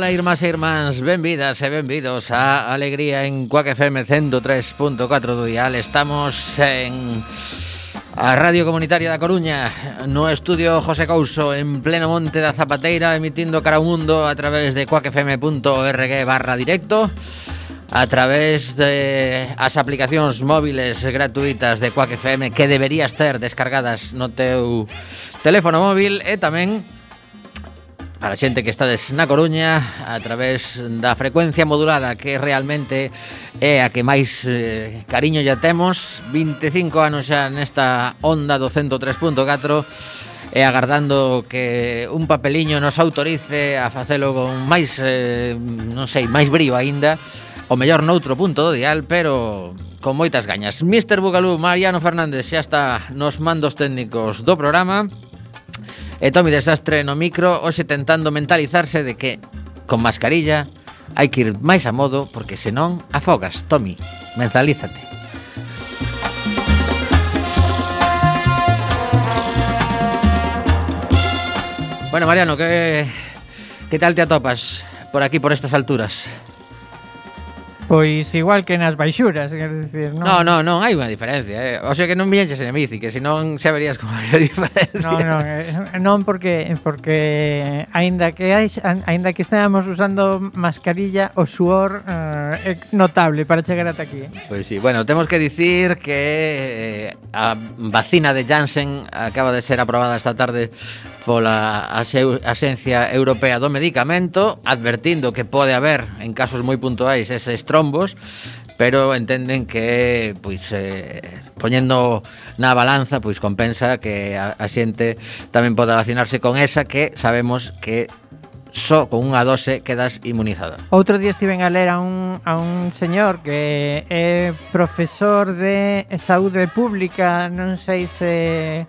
Ola, irmás e irmáns, benvidas e benvidos a Alegría en Cuac FM 103.4 do Dial. Estamos en a Radio Comunitaria da Coruña, no estudio José Couso, en pleno monte da Zapateira, emitindo cara ao mundo a través de cuacfm.org barra directo a través de as aplicacións móviles gratuitas de Quack FM que deberías ter descargadas no teu teléfono móvil e tamén para a xente que estades na Coruña a través da frecuencia modulada que realmente é a que máis eh, cariño ya temos 25 anos xa nesta onda do 103.4 e agardando que un papeliño nos autorice a facelo con máis, eh, non sei, máis brío aínda o mellor noutro punto do dial, pero con moitas gañas. Mr. Bugalú, Mariano Fernández, xa está nos mandos técnicos do programa. E Tomi Desastre no micro, hoxe tentando mentalizarse de que, con mascarilla, hai que ir máis a modo porque senón afogas, Tomi, mentalízate. Bueno, Mariano, que, que tal te atopas por aquí, por estas alturas? Pois igual que nas baixuras, quer dicir, non? No, no, non hai unha diferencia, eh. o sea que non viñeches en bici, que senón saberías como hai a diferencia. Non, non, eh, non porque porque aínda que hai, aínda que estamos usando mascarilla, o suor eh, é notable para chegar ata aquí. Pois sí, bueno, temos que dicir que eh, a vacina de Janssen acaba de ser aprobada esta tarde pola Axencia Europea do Medicamento, advertindo que pode haber en casos moi puntuais ese estrofe trombos, pero entenden que pois eh, poñendo na balanza pois compensa que a, a xente tamén poda vacinarse con esa que sabemos que só con unha dose quedas inmunizada. Outro día estiven a ler a un, a un señor que é profesor de saúde pública, non sei se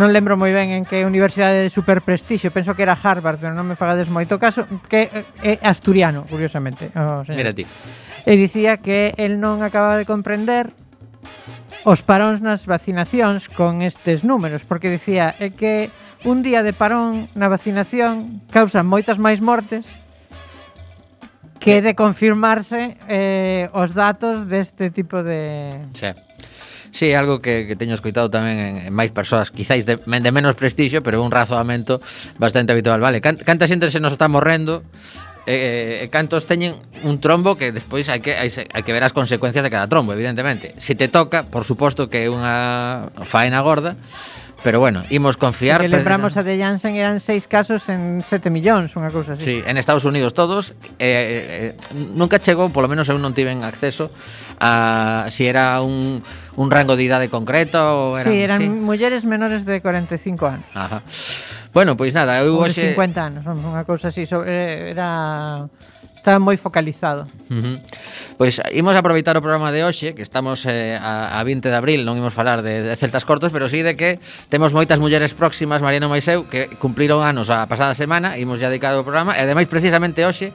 non lembro moi ben en que universidade de super prestixio, penso que era Harvard, pero non me fagades moito caso, que é asturiano, curiosamente. Oh, señor. Mira ti e dicía que el non acaba de comprender os paróns nas vacinacións con estes números, porque dicía é que un día de parón na vacinación causa moitas máis mortes que de confirmarse eh, os datos deste tipo de... Sí. Sí, algo que, que teño escoitado tamén en, en máis persoas, quizáis de, de menos prestixio, pero un razoamento bastante habitual. Vale, canta xente se nos está morrendo e, e cantos teñen un trombo que despois hai que hai, hai que ver as consecuencias de cada trombo, evidentemente. Se te toca, por suposto que é unha faena gorda, Pero bueno, imos confiar... Que lembramos a de Janssen eran seis casos en sete millóns, unha cousa así. Sí, en Estados Unidos todos. Eh, eh, nunca chegou, polo menos eu non tiven acceso, a si era un un rango de idade concreto? Eran, sí, eran sí? mulleres menores de 45 anos. Ajá. Bueno, pois nada, eu hoxe... 50 anos, unha cousa así, sobre, eh, era está moi focalizado. Uh -huh. Pois imos aproveitar o programa de hoxe, que estamos eh, a, a 20 de abril, non imos falar de, de celtas cortos, pero sí de que temos moitas mulleres próximas, Mariano Maiseu, que cumpliron anos a pasada semana, imos ya dedicado o programa, e ademais precisamente hoxe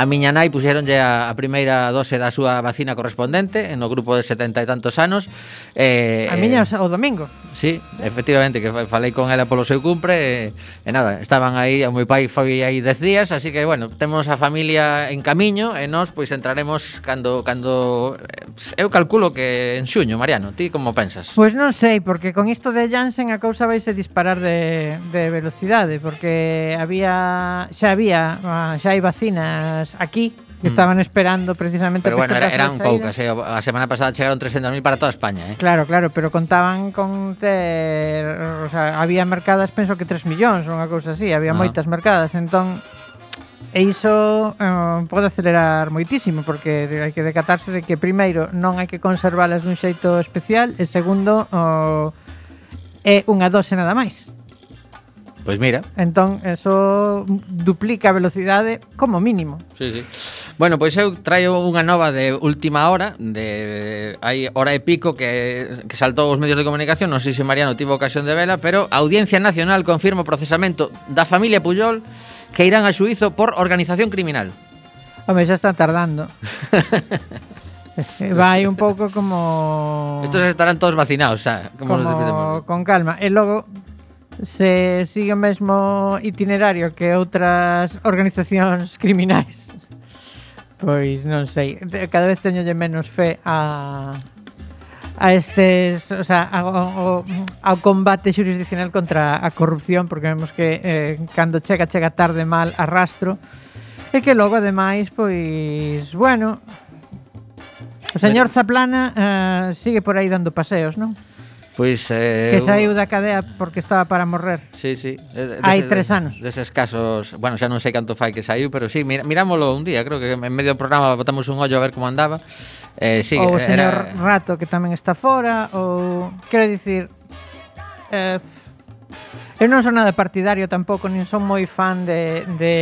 A miña nai puxeronlle a, a primeira dose da súa vacina correspondente no grupo de setenta e tantos anos. Eh, a miña eh, o domingo. Sí, efectivamente, que falei con ela polo seu cumpre e, e nada, estaban aí, o meu pai foi aí 10 días, así que, bueno, temos a familia en camiño e nós, pois, entraremos cando, cando eh, eu calculo que en xuño, Mariano, ti como pensas? Pois pues non sei, porque con isto de Janssen a cousa vai se disparar de, de velocidade, porque había, xa había, ah, xa hai vacinas aquí, mm. estaban esperando precisamente... Pero bueno, era, eran poucas, eh? a semana pasada chegaron 300.000 para toda España. Eh? Claro, claro, pero contaban con... Ter, o sea, había mercadas, penso que 3 millóns, unha cousa así, había ah. moitas mercadas, entón... E iso eh, pode acelerar moitísimo porque hai que decatarse de que primeiro non hai que conservalas dun xeito especial e segundo oh, é unha dose nada máis. Pois mira. Entón, eso duplica a velocidade como mínimo. Sí, sí. Bueno, pois eu traio unha nova de última hora, de hai hora e pico que, que saltou os medios de comunicación, non sei se Mariano tivo ocasión de vela, pero a Audiencia Nacional confirma o procesamento da familia Puyol que irán a xuizo por organización criminal. Home, xa están tardando. Vai un pouco como... Estos estarán todos vacinados, xa. Como, como... con calma. E logo, se sigue o mesmo itinerario que outras organizacións criminais. Pois non sei, cada vez teñolle menos fe a a estes, o sea, ao, ao, ao combate xurisdicional contra a corrupción, porque vemos que eh, cando chega, chega tarde mal arrastro, e que logo, ademais, pois, bueno, o señor eh. Zaplana eh, sigue por aí dando paseos, non? Pois eh, que saiu da cadea porque estaba para morrer. Sí, sí. Des, Hai tres anos. Deses casos, bueno, xa non sei canto fai que saiu, pero sí, mir, mirámolo un día, creo que en medio do programa botamos un ollo a ver como andaba. Eh, sí, ou o señor era... Rato que tamén está fora ou quero dicir eh, eu non son nada partidario tampouco, nin son moi fan de, de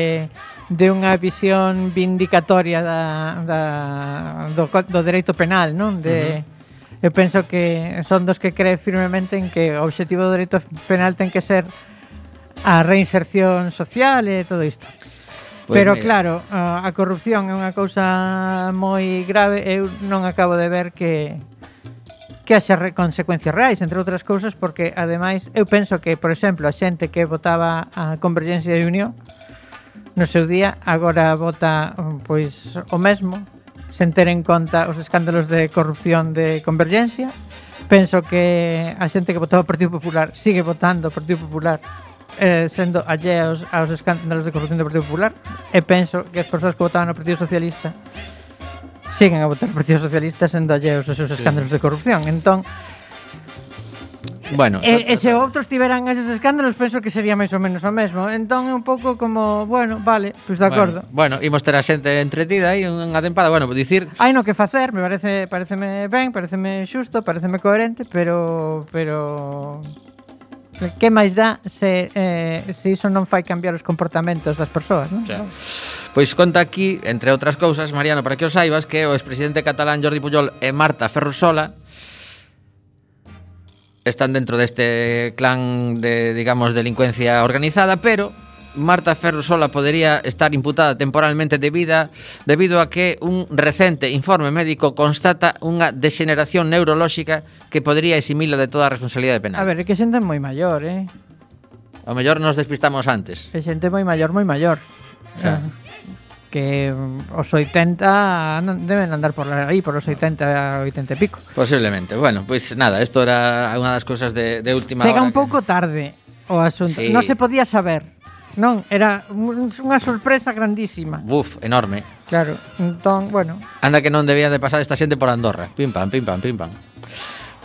de unha visión vindicatoria da, da, do, do dereito penal, non? De, uh -huh eu penso que son dos que cree firmemente en que o obxectivo do dereito penal ten que ser a reinserción social e todo isto. Pues Pero mira. claro, a corrupción é unha cousa moi grave, eu non acabo de ver que que haxa re consecuencias reais, entre outras cousas, porque ademais eu penso que, por exemplo, a xente que votaba a Convergencia e Unión no seu día agora vota pois o mesmo sen ter en conta os escándalos de corrupción de Convergencia. Penso que a xente que votou o Partido Popular sigue votando o Partido Popular eh, sendo alleos aos escándalos de corrupción do Partido Popular e penso que as persoas que votaban no Partido Socialista siguen a votar o Partido Socialista sendo alleos aos seus escándalos sí. de corrupción. Entón, Bueno, e, e se outros tiveran eses escándalos, penso que sería máis ou menos o mesmo. Entón é un pouco como, bueno, vale, pois pues de acordo. Bueno, bueno imos ter a xente entretida aí unha tempada, bueno, dicir Hai no que facer, me parece pareceme ben, pareceme xusto, pareceme coherente, pero pero que máis dá se, eh, se iso non fai cambiar os comportamentos das persoas, non? Xa. Pois conta aquí, entre outras cousas, Mariano, para que os saibas, que o expresidente catalán Jordi Pujol e Marta Ferrusola están dentro deste clan de, digamos, delincuencia organizada, pero Marta Ferro Sola podería estar imputada temporalmente debida debido a que un recente informe médico constata unha degeneración neurolóxica que podría eximila de toda a responsabilidade penal. A ver, é que xente moi maior, eh? O mellor nos despistamos antes. É xente moi maior, moi maior. O sea, ah que mm, os 80 deben andar por aí, por os 80, 80 e pico. Posiblemente. Bueno, pois pues nada, isto era unha das cousas de, de última Chega hora. Chega un pouco que... tarde o asunto. Sí. Non se podía saber. Non, era unha sorpresa grandísima. Buf, enorme. Claro, entón, bueno. Anda que non debían de pasar esta xente por Andorra. Pim pam, pim pam, pim pam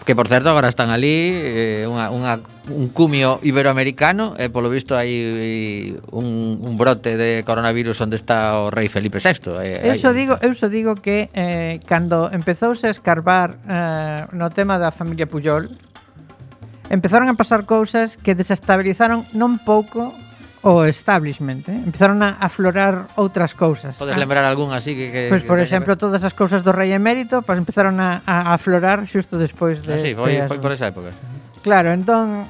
que por certo agora están ali eh, unha, unha, un cumio iberoamericano e eh, polo visto hai eh, un, un brote de coronavirus onde está o rei Felipe VI eh, eu, só digo, eu só digo que eh, cando empezouse a escarbar eh, no tema da familia Puyol empezaron a pasar cousas que desestabilizaron non pouco o establishment, eh? empezaron a aflorar outras cousas. Podes lembrar algún así que... que pois, pues, por exemplo, todas as cousas do rei emérito pues, empezaron a, a aflorar xusto despois de... Ah, sí, foi, foi por esa época. Claro, entón...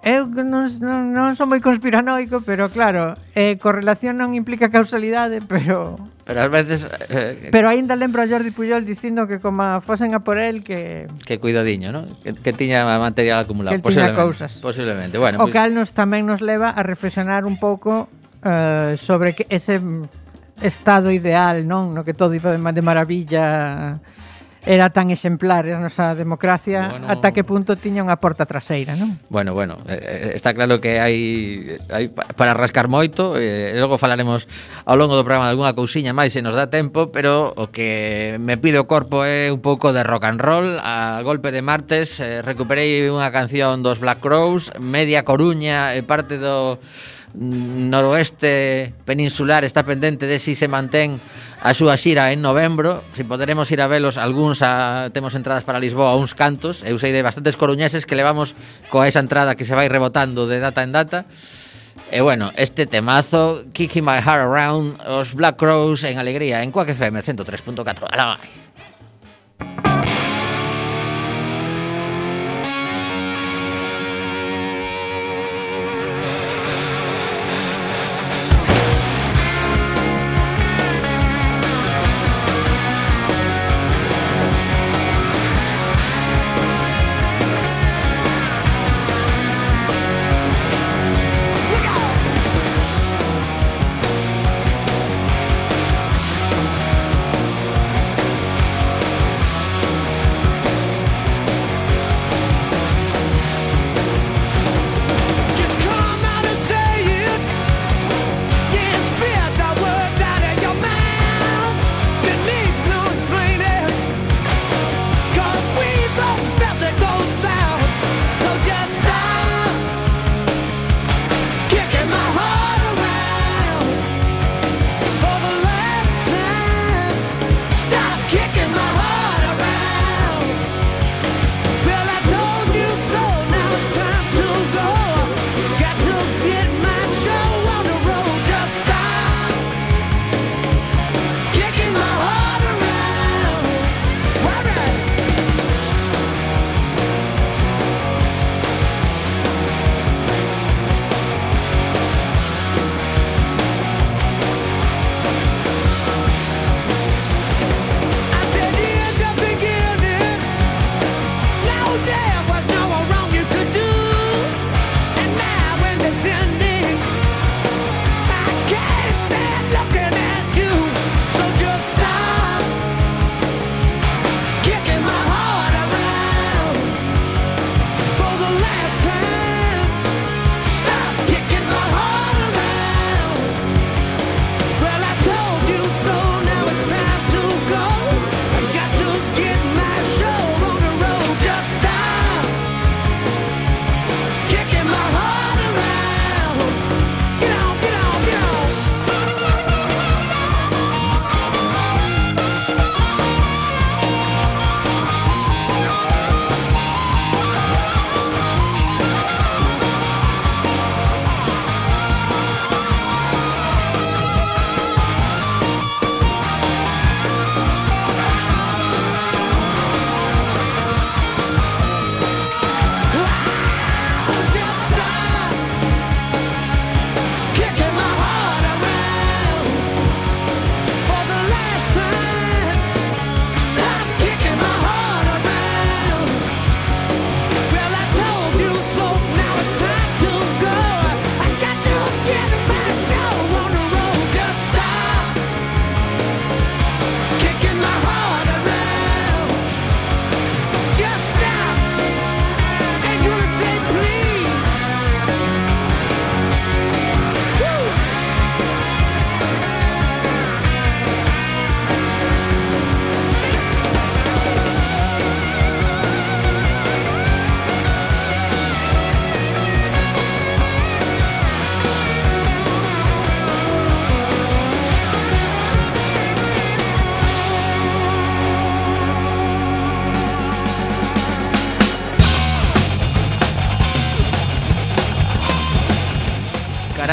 Eu non, non, non son moi conspiranoico, pero claro, eh, correlación non implica causalidade, pero Pero ás veces... Eh, Pero aínda lembro a Jordi Puyol dicindo que como fosen a por el que... Que cuidadiño, ¿no? Que, que tiña material acumulado. Que tiña cousas. Posiblemente. Bueno, o pues... cal nos tamén nos leva a reflexionar un pouco eh, sobre que ese estado ideal, non? No que todo iba de maravilla era tan exemplar a nosa democracia bueno, ata que punto tiña unha porta traseira, non? Bueno, bueno, eh, eh está claro que hai, hai para rascar moito, eh, logo falaremos ao longo do programa de algunha cousiña máis se nos dá tempo, pero o que me pide o corpo é un pouco de rock and roll, a golpe de martes eh, recuperei unha canción dos Black Crows, media Coruña e parte do noroeste peninsular está pendente de si se mantén a súa xira en novembro, si poderemos ir a velos algúns a, temos entradas para Lisboa uns cantos, eu sei de bastantes coruñeses que levamos coa esa entrada que se vai rebotando de data en data. E bueno, este temazo Kicking My Heart Around Os Black Crows en Alegría En Quack FM 103.4 Alá vai.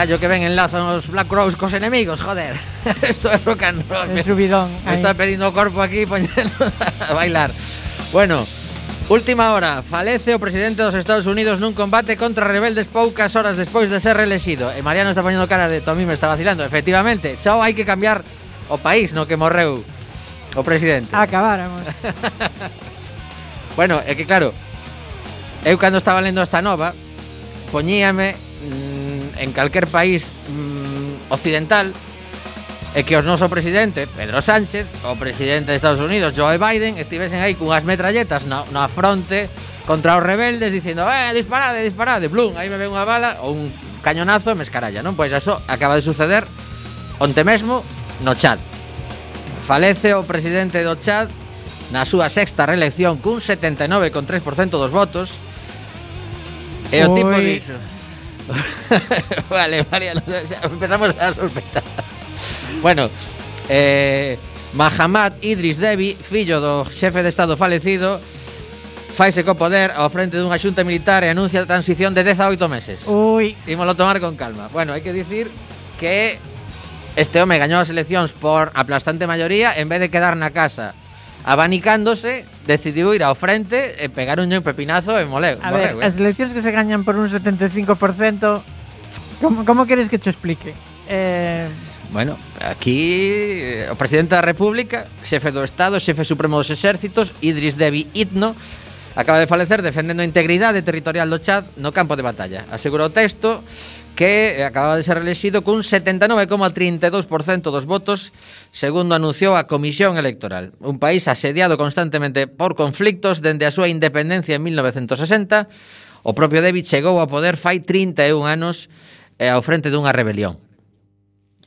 gallo que ven enlazan os Black Crowes cos enemigos, joder. Esto es rock and roll. El subidón. Me está pedindo corpo aquí poñendo a bailar. Bueno, Última hora, falece o presidente dos Estados Unidos nun combate contra rebeldes poucas horas despois de ser reelexido. E eh, Mariano está poñendo cara de Tomí me está vacilando. Efectivamente, só hai que cambiar o país no que morreu o presidente. Acabáramos. bueno, é que claro, eu cando estaba lendo esta nova, poñíame mm, en calquer país mm, occidental é que os noso presidente, Pedro Sánchez, o presidente de Estados Unidos, Joe Biden, estivesen aí cunhas metralletas na, na fronte contra os rebeldes dicindo eh, disparade, disparade, blum, aí me ven unha bala ou un cañonazo e me escaralla, non? Pois eso acaba de suceder onte mesmo no Chad. Falece o presidente do Chad na súa sexta reelección cun 79,3% dos votos e o tipo dixo... vale, vale, empezamos a sospechar. Bueno, eh, Mahamad Idris Devi, fillo do xefe de Estado falecido, faise co poder ao frente dunha xunta militar e anuncia a transición de 10 a 8 meses. Ui. Imolo tomar con calma. Bueno, hai que dicir que este home gañou as eleccións por aplastante maioría en vez de quedar na casa abanicándose, decidiu ir ao frente e pegar un pepinazo e moleu. A ver, eh. as eleccións que se gañan por un 75%, como, como queres que te explique? Eh... Bueno, aquí eh, o presidente da República, xefe do Estado, xefe supremo dos exércitos, Idris Deby Itno, acaba de falecer defendendo a integridade territorial do Chad no campo de batalla. Asegurou o texto que acaba de ser reelexido cun 79,32% dos votos, segundo anunciou a Comisión Electoral. Un país asediado constantemente por conflictos dende a súa independencia en 1960, o propio David chegou ao poder fai 31 anos eh, ao frente dunha rebelión.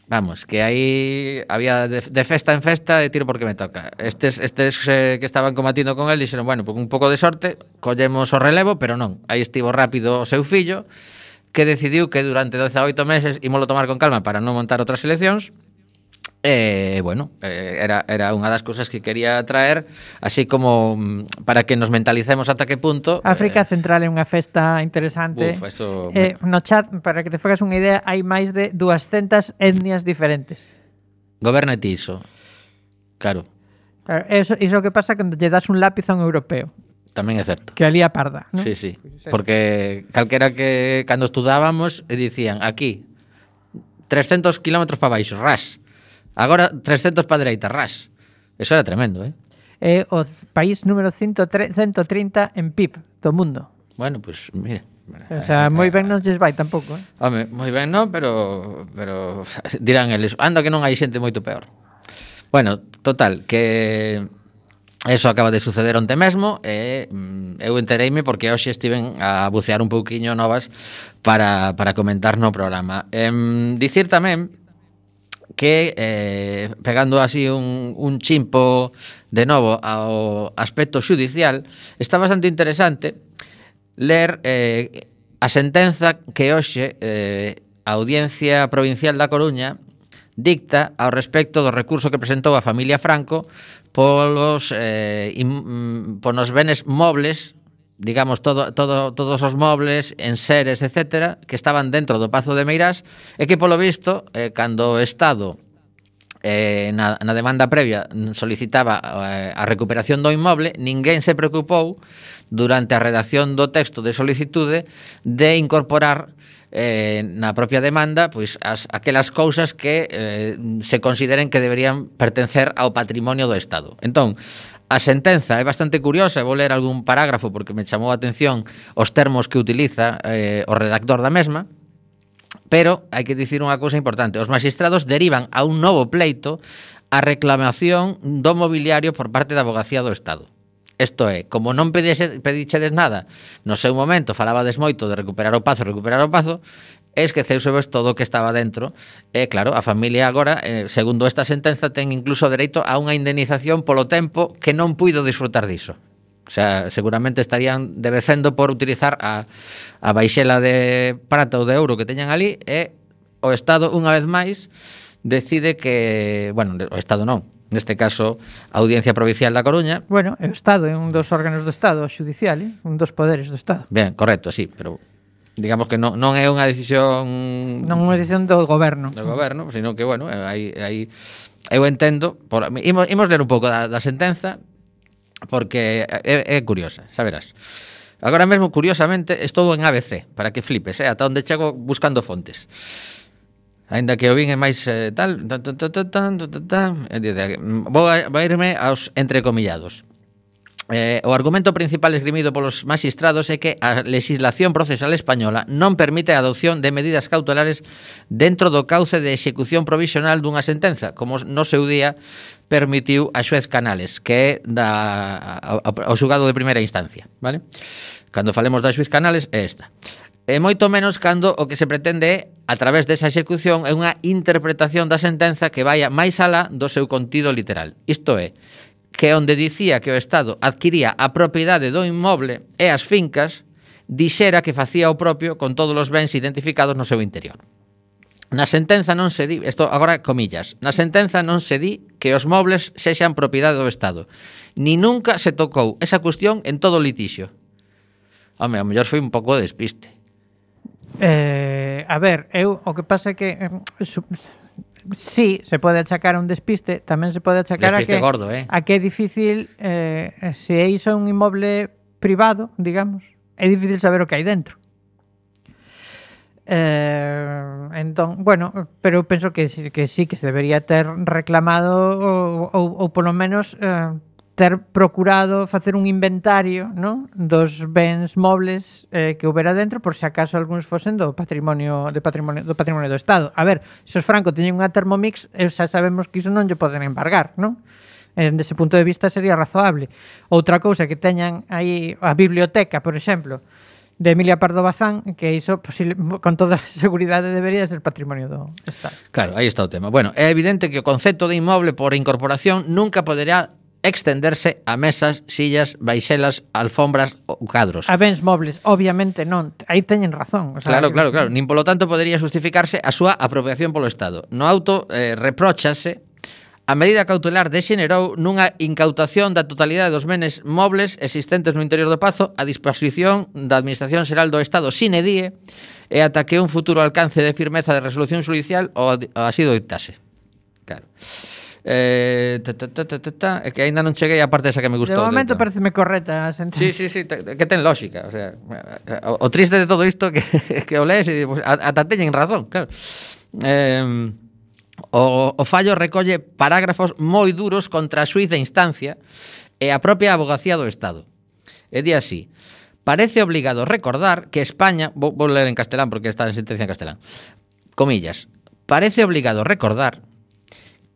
Vamos, que aí había de, de festa en festa de tiro porque me toca. Estes, estes eh, que estaban combatindo con el dixeron, bueno, pues un pouco de sorte, collemos o relevo, pero non. Aí estivo rápido o seu fillo, que decidiu que durante 12 a 8 meses ímolo tomar con calma para non montar outras eleccións, E, eh, bueno, eh, era, era unha das cousas que quería traer Así como mm, para que nos mentalicemos ata que punto África eh, Central é unha festa interesante. Uf, eso... eh, No chat, para que te fagas unha idea Hai máis de 200 etnias diferentes. Goberna ti iso Claro. Claro, iso, iso que pasa cando lle das un lápiz a un europeo tamén é certo. Que alía parda, non? Sí, sí. Porque calquera que cando estudábamos dicían aquí 300 km para baixo, ras. Agora 300 para dereita, ras. Eso era tremendo, eh? É o país número 130 en PIB do mundo. Bueno, pues mira. O sea, eh, moi eh, ben non lles vai tampouco, eh? Home, moi ben non, pero pero dirán eles, anda que non hai xente moito peor. Bueno, total, que Eso acaba de suceder onte mesmo e mm, eu entereime porque hoxe estiven a bucear un pouquiño novas para, para comentar no programa. Em, dicir tamén que eh, pegando así un, un chimpo de novo ao aspecto judicial, está bastante interesante ler eh, a sentenza que hoxe eh, a Audiencia Provincial da Coruña dicta ao respecto do recurso que presentou a familia Franco polos, eh, in, mm, polos benes mobles digamos, todo, todo, todos os mobles, enseres, etc., que estaban dentro do Pazo de Meirás, e que, polo visto, eh, cando o Estado eh, na, na demanda previa solicitaba eh, a recuperación do inmoble, ninguén se preocupou durante a redacción do texto de solicitude de incorporar eh, na propia demanda pois as, aquelas cousas que eh, se consideren que deberían pertencer ao patrimonio do Estado. Entón, a sentenza é bastante curiosa, vou ler algún parágrafo porque me chamou a atención os termos que utiliza eh, o redactor da mesma, pero hai que dicir unha cousa importante. Os magistrados derivan a un novo pleito a reclamación do mobiliario por parte da Abogacía do Estado. Isto é, como non pedixe, pedichedes nada, no seu momento falabades moito de recuperar o pazo, recuperar o pazo, e esqueceuse vos todo o que estaba dentro. E claro, a familia agora, eh, segundo esta sentenza, ten incluso dereito a unha indemnización polo tempo que non puido disfrutar diso. O sea, seguramente estarían debecendo por utilizar a, a baixela de prata ou de euro que teñan ali e o Estado, unha vez máis, decide que... Bueno, o Estado non, neste caso a Audiencia Provincial da Coruña. Bueno, é o Estado, é un dos órganos do Estado xudicial, eh? un dos poderes do Estado. Ben, correcto, sí, pero digamos que non, non é unha decisión non é unha decisión do goberno do goberno, sino que bueno, hai, hai eu entendo, por, imos, imos ler un pouco da, da sentenza porque é, é curiosa, xa verás. Agora mesmo, curiosamente, estou en ABC, para que flipes, eh, ata onde chego buscando fontes. Ainda que o vin é máis eh, tal, tan, tan, tan, tan, tan, tan, vou, a, vou a irme aos entrecomillados. Eh, o argumento principal esgrimido polos magistrados é que a legislación procesal española non permite a adopción de medidas cautelares dentro do cauce de execución provisional dunha sentenza, como no seu día permitiu a xuez Canales, que é da, ao, ao xugado de primeira instancia. Vale? Cando falemos da xuez Canales, é esta. E moito menos cando o que se pretende é, a través desa execución, é unha interpretación da sentenza que vaya máis alá do seu contido literal. Isto é, que onde dicía que o Estado adquiría a propiedade do inmoble e as fincas, dixera que facía o propio con todos os bens identificados no seu interior. Na sentenza non se di, isto agora comillas, na sentenza non se di que os mobles sexan propiedade do Estado. Ni nunca se tocou esa cuestión en todo o litixio. Home, a mellor foi un pouco despiste. Eh, a ver, eu o que pasa é que eh, su, sí, se pode achacar a un despiste, tamén se pode achacar despiste a que gordo, eh? a que é difícil eh, se é iso un inmoble privado, digamos, é difícil saber o que hai dentro. Eh, entón, bueno, pero eu penso que, que sí que se debería ter reclamado ou, ou, ou polo menos eh, ter procurado facer un inventario non? dos bens mobles eh, que houbera dentro por se acaso algúns fosen do patrimonio, de patrimonio, do patrimonio do Estado. A ver, se os Franco teñen unha Thermomix, eh, xa sabemos que iso non lle poden embargar, non? Eh, dese punto de vista sería razoable. Outra cousa que teñan aí a biblioteca, por exemplo, de Emilia Pardo Bazán, que iso posible, con toda seguridade debería ser patrimonio do Estado. Claro, aí está o tema. Bueno, é evidente que o concepto de inmoble por incorporación nunca poderá extenderse a mesas, sillas, baixelas, alfombras ou cadros. A bens mobles, obviamente non, aí teñen razón. O sea, claro, claro, claro, nin polo tanto podería justificarse a súa apropiación polo Estado. No auto eh, repróchase A medida cautelar degenerou nunha incautación da totalidade dos menes mobles existentes no interior do Pazo a disposición da Administración Xeral do Estado sine die e ata que un futuro alcance de firmeza de resolución judicial o así dictase. Claro. Eh, ta, ta, ta, ta, ta, ta, que aínda non cheguei á parte esa que me gustou. De momento de, pareceme correcta a sentencia. Sí, sí, sí, que ten lógica, o sea, o, o triste de todo isto que que o lees e pues, pois, ata teñen razón, claro. Eh, o, o fallo recolle parágrafos moi duros contra a Suiza instancia e a propia abogacía do Estado. E di así, parece obligado recordar que España, vou, vou ler en castelán porque está en sentencia en castelán, comillas, parece obligado recordar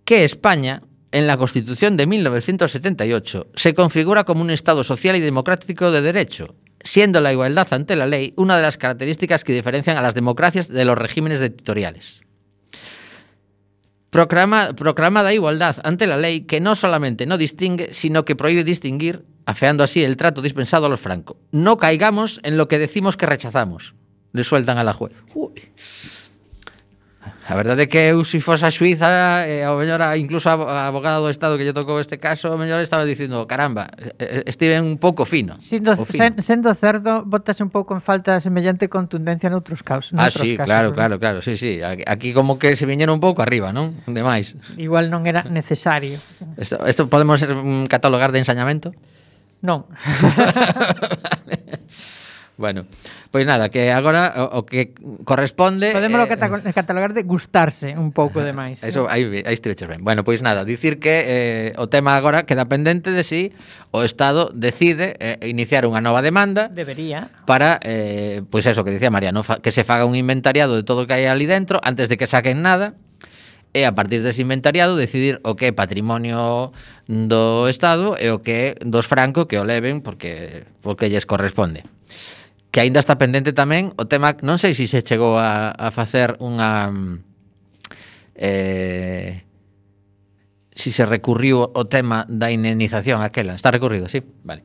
que España, en la Constitución de 1978, se configura como un Estado social y democrático de derecho, siendo la igualdad ante la ley una de las características que diferencian a las democracias de los regímenes dictatoriales. Proclama, proclamada igualdad ante la ley que no solamente no distingue, sino que prohíbe distinguir, afeando así el trato dispensado a los francos. No caigamos en lo que decimos que rechazamos. Le sueltan a la juez. Uy. A verdade é que eu, se fose a Suiza, eh, ao mellor, incluso a, a abogada do Estado que lle tocou este caso, ao mellor estaba dicindo, caramba, eh, eh, estive un pouco fino. Sindo, fino. Sen, sendo cerdo, botase un pouco en falta semellante contundencia noutros casos. Ah, noutros sí, casos, claro, claro, claro, sí, sí. Aquí como que se viñeron un pouco arriba, non? Demais. Igual non era necesario. Esto, esto podemos mm, catalogar de ensañamento? Non. Bueno, pois nada, que agora o, o que corresponde Podemos eh, eh, catalogar de gustarse un pouco de máis. Eso aí aí estiveches ben. Bueno, pois nada, dicir que eh, o tema agora queda pendente de si o Estado decide eh, iniciar unha nova demanda. Debería. Para eh, pois eso que decía María, no, que se faga un inventariado de todo o que hai ali dentro antes de que saquen nada e a partir dese inventariado decidir o que é patrimonio do Estado e o que é dos franco que o leven porque porque lles corresponde que aínda está pendente tamén o tema, non sei se se chegou a, a facer unha eh, si se recurriu o tema da indemnización aquela. Está recurrido, sí? Vale.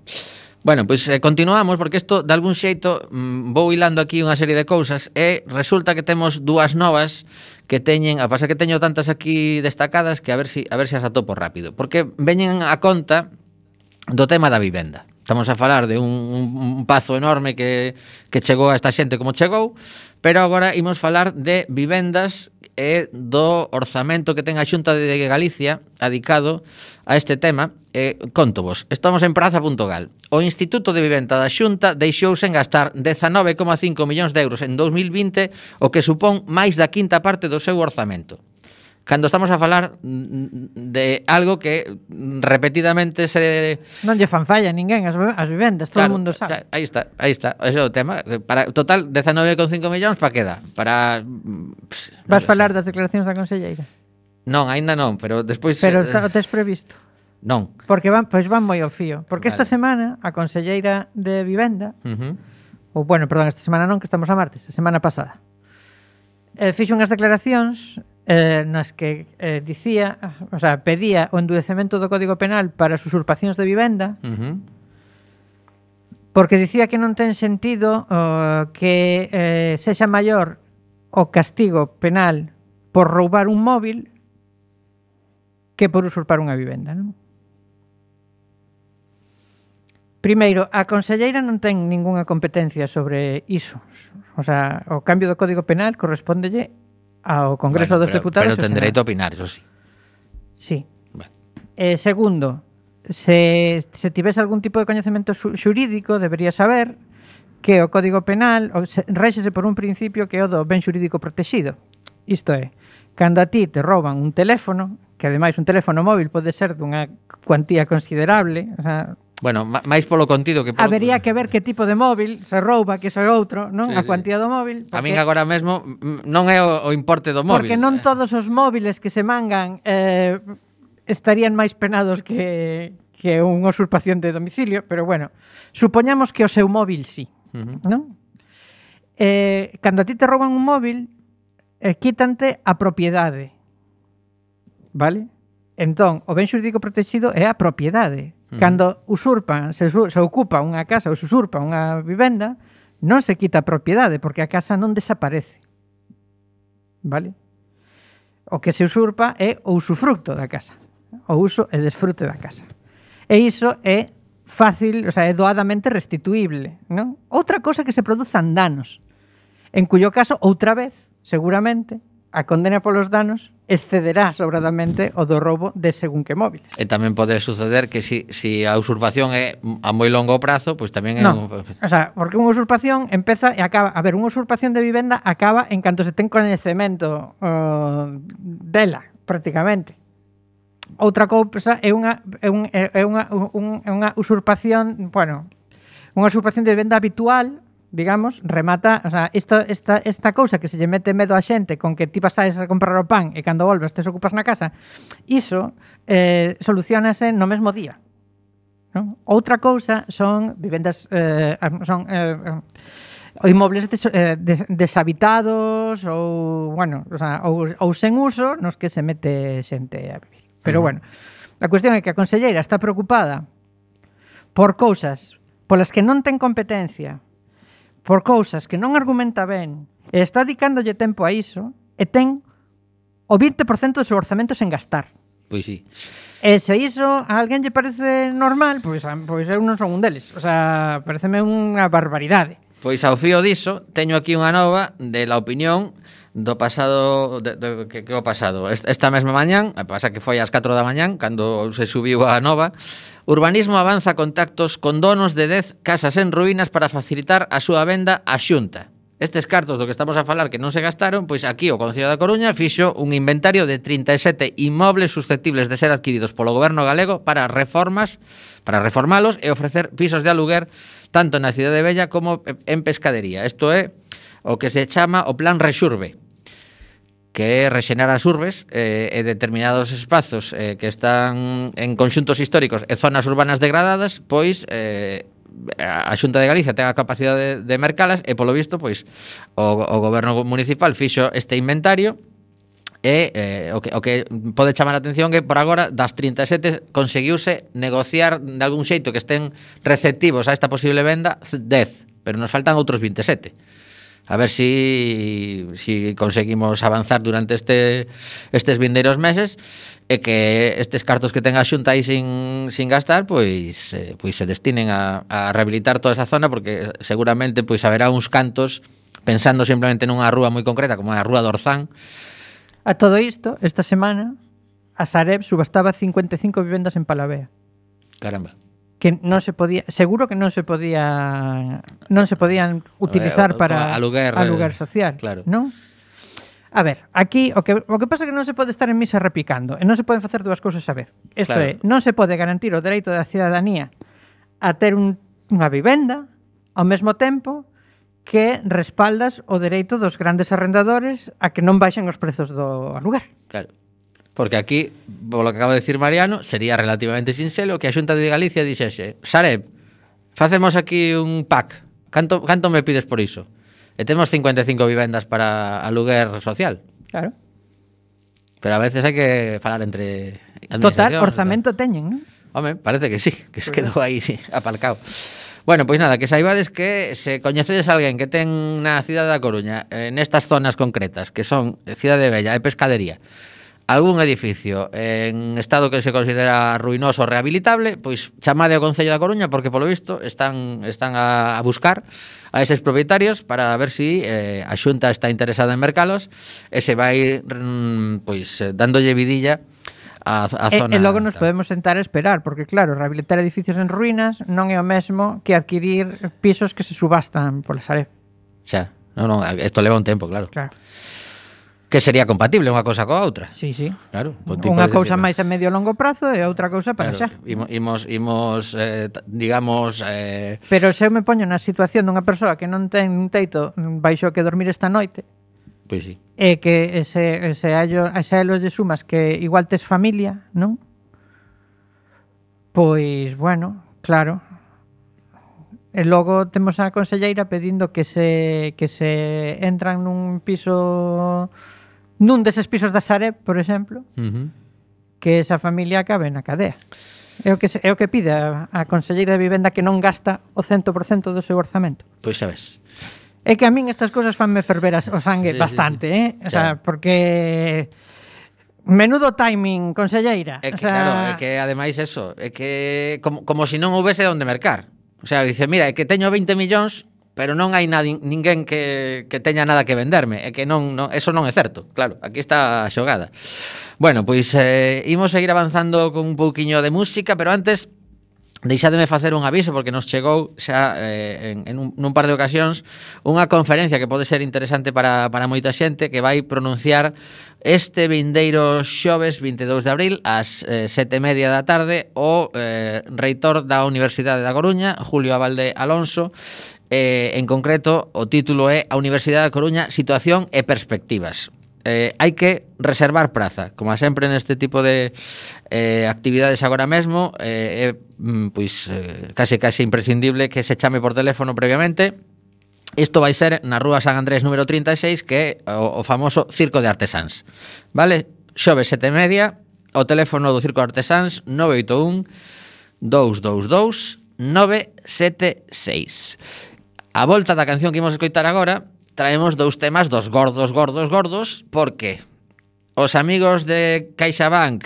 Bueno, pois pues, eh, continuamos porque isto de algún xeito mm, vou hilando aquí unha serie de cousas e resulta que temos dúas novas que teñen, a pasa que teño tantas aquí destacadas que a ver si a ver se si as atopo rápido, porque veñen a conta do tema da vivenda. Estamos a falar de un, un, un pazo enorme que, que chegou a esta xente como chegou, pero agora imos falar de vivendas e do orzamento que ten a Xunta de Galicia adicado a este tema. Eh, contovos, estamos en praza.gal. O Instituto de Vivenda da Xunta deixouse en gastar 19,5 millóns de euros en 2020, o que supón máis da quinta parte do seu orzamento cando estamos a falar de algo que repetidamente se non lle fan falla ninguén as, as vivendas, todo claro, o mundo sabe. Aí está, aí está, ese é o tema, para total 19,5 millóns para queda, para pff, Vas falar sei. das declaracións da conselleira? Non, aínda non, pero despois Pero eh, está, o tes previsto. Non. Porque van, pois van moi ao fío, porque vale. esta semana a conselleira de vivenda uh -huh. ou bueno, perdón, esta semana non, que estamos a martes, a semana pasada. Eh, fixo unhas declaracións eh, nas que eh, dicía, o sea, pedía o endurecemento do Código Penal para as usurpacións de vivenda, uh -huh. porque dicía que non ten sentido uh, que eh, sexa maior o castigo penal por roubar un móvil que por usurpar unha vivenda, non? Primeiro, a conselleira non ten ningunha competencia sobre iso. O sea, o cambio do Código Penal correspondelle ao Congreso bueno, dos pero, Deputados. Pero ten dereito a opinar, eso sí. Sí. Bueno. Eh, segundo, se, se tivese algún tipo de coñecemento xurídico, debería saber que o Código Penal o se, rexese por un principio que é o do ben xurídico protegido. Isto é, cando a ti te roban un teléfono, que ademais un teléfono móvil pode ser dunha cuantía considerable, o sea, Bueno, máis polo contido que polo... Habería que ver que tipo de móvil se rouba, que iso é outro, non? Sí, a cuantía do móvil. Porque... A min agora mesmo non é o, o importe do móvil. Porque non todos os móviles que se mangan eh, estarían máis penados que, que unha usurpación de domicilio, pero bueno, supoñamos que o seu móvil sí, uh -huh. non? Eh, cando a ti te rouban un móvil, eh, quítante a propiedade. Vale? Entón, o ben xurídico protegido é a propiedade Mm. Cando usurpan, se, se ocupa unha casa ou se usurpa unha vivenda, non se quita a propiedade, porque a casa non desaparece. Vale? O que se usurpa é o usufructo da casa. O uso e desfrute da casa. E iso é fácil, o sea, é doadamente restituible, non? Outra cosa que se produzan danos, en cuyo caso outra vez, seguramente, a condena polos danos excederá sobradamente o do roubo de según que móviles. E tamén pode suceder que si, si a usurpación é a moi longo prazo, pois pues tamén é no. un... O sea, porque unha usurpación empeza e acaba... A ver, unha usurpación de vivenda acaba en canto se ten conhecemento uh, dela, prácticamente. Outra cousa é unha, é un, é unha, un, é unha usurpación, bueno, unha usurpación de vivenda habitual digamos, remata, o sea, isto, esta, esta cousa que se lle mete medo a xente con que ti pasáis a comprar o pan e cando volves te ocupas na casa, iso eh, solucionase no mesmo día. Non? Outra cousa son vivendas, eh, son eh, ou inmobles des, eh, des, deshabitados ou, bueno, o sea, ou, ou sen uso nos que se mete xente a vivir. Pero, uh bueno, a cuestión é que a conselleira está preocupada por cousas polas que non ten competencia por cousas que non argumenta ben e está dedicándolle tempo a iso e ten o 20% do seu orzamento sen gastar. Pois sí. E se iso a alguén lle parece normal, pois, pois eu non son un deles. O sea, pareceme unha barbaridade. Pois ao fío diso, teño aquí unha nova de la opinión do pasado de, de, que, que o pasado esta mesma mañán, eh, pasa que foi ás 4 da mañán cando se subiu a nova Urbanismo avanza contactos con donos de 10 casas en ruínas para facilitar a súa venda á xunta Estes cartos do que estamos a falar que non se gastaron, pois aquí o Concello da Coruña fixo un inventario de 37 inmobles susceptibles de ser adquiridos polo goberno galego para reformas, para reformalos e ofrecer pisos de aluguer tanto na cidade de Bella como eh, en Pescadería. Isto é o que se chama o Plan Rexurbe que é rexenar as urbes eh, e determinados espazos eh, que están en conxuntos históricos e zonas urbanas degradadas, pois eh, a Xunta de Galicia ten a capacidade de, de mercalas e polo visto pois o, o goberno municipal fixo este inventario e eh, o, que, o que pode chamar a atención que por agora das 37 conseguiuse negociar de algún xeito que estén receptivos a esta posible venda 10, pero nos faltan outros 27. A ver si, si conseguimos avanzar durante este, estes vindeiros meses e que estes cartos que ten a Xunta aí sin, sin gastar pois eh, pois se destinen a, a rehabilitar toda esa zona porque seguramente pois haberá uns cantos pensando simplemente nunha rúa moi concreta como a rúa do Orzán. A todo isto, esta semana a Sareb subastaba 55 vivendas en Palavea. Caramba que non se podía, seguro que non se podía non se podían eh, utilizar ver, para aluguer, eh, aluguer social, claro. non? A ver, aquí o que o que pasa é que non se pode estar en misa repicando, e non se poden facer dúas cousas a vez. Isto claro. é, non se pode garantir o dereito da cidadanía a ter un, unha vivenda ao mesmo tempo que respaldas o dereito dos grandes arrendadores a que non baixen os prezos do aluguer. Claro. Porque aquí, polo que acaba de decir Mariano, sería relativamente sinxelo que a Xunta de Galicia dixese Sareb, facemos aquí un pack, canto, canto me pides por iso? E temos 55 vivendas para aluguer social. Claro. Pero a veces hai que falar entre Total, orzamento teñen, non? Home, parece que sí, que se quedou aí sí, apalcado. Bueno, pois nada, que saibades que se coñecedes alguén que ten na cidade da Coruña, eh, nestas zonas concretas, que son Cidade Bella e Pescadería, algún edificio en estado que se considera ruinoso ou rehabilitable, pois chamade ao Concello da Coruña porque polo visto están están a, a buscar a eses propietarios para ver si eh, a Xunta está interesada en mercalos e se vai mm, pois eh, dándolle vidilla a, a zona. E, e logo nos tal. podemos sentar a esperar, porque claro, rehabilitar edificios en ruínas non é o mesmo que adquirir pisos que se subastan pola Sareb. Xa, non, non, isto leva un tempo, claro. Claro que sería compatible unha cousa coa outra. Sí, sí. Claro, unha cousa máis a medio longo prazo e outra cousa para claro, xa. Imos imos eh, digamos eh Pero se eu me poño na situación dunha persoa que non ten un teito mm, baixo que dormir esta noite. Pois sí. E que ese ese allo, ese allo de sumas que igual tes familia, non? Pois bueno, claro. E logo temos a conselleira pedindo que se que se entran nun piso nun deses pisos da Sareb, por exemplo, uh -huh. que esa familia acabe na cadea. É o que, é o que pide a, a Conselleira de Vivenda que non gasta o 100% do seu orzamento. Pois sabes. É que a min estas cousas fanme ferver o sangue sí, bastante, eh? O claro. porque... Menudo timing, conselleira. É que, o sea... claro, é que ademais eso, é que como, como se si non houvese onde mercar. O sea, dice, mira, é que teño 20 millóns, pero non hai nadie, ninguén que, que teña nada que venderme, é que non, non, eso non é certo, claro, aquí está a xogada. Bueno, pois eh, imos seguir avanzando con un pouquiño de música, pero antes Deixádeme facer un aviso porque nos chegou xa eh, en, en un, nun par de ocasións unha conferencia que pode ser interesante para, para moita xente que vai pronunciar este vindeiro xoves 22 de abril ás eh, sete media da tarde o eh, reitor da Universidade da Coruña, Julio Abalde Alonso Eh, en concreto, o título é A Universidade da Coruña, situación e perspectivas. Eh, hai que reservar praza, como sempre neste tipo de eh, actividades agora mesmo, eh, é eh, pois, eh, case case imprescindible que se chame por teléfono previamente, Isto vai ser na Rúa San Andrés número 36, que é o, o famoso Circo de Artesáns. Vale? Xove sete media, o teléfono do Circo de Artesáns 981 222 976. A volta da canción que imos escoitar agora, traemos dous temas dos gordos, gordos, gordos, porque os amigos de CaixaBank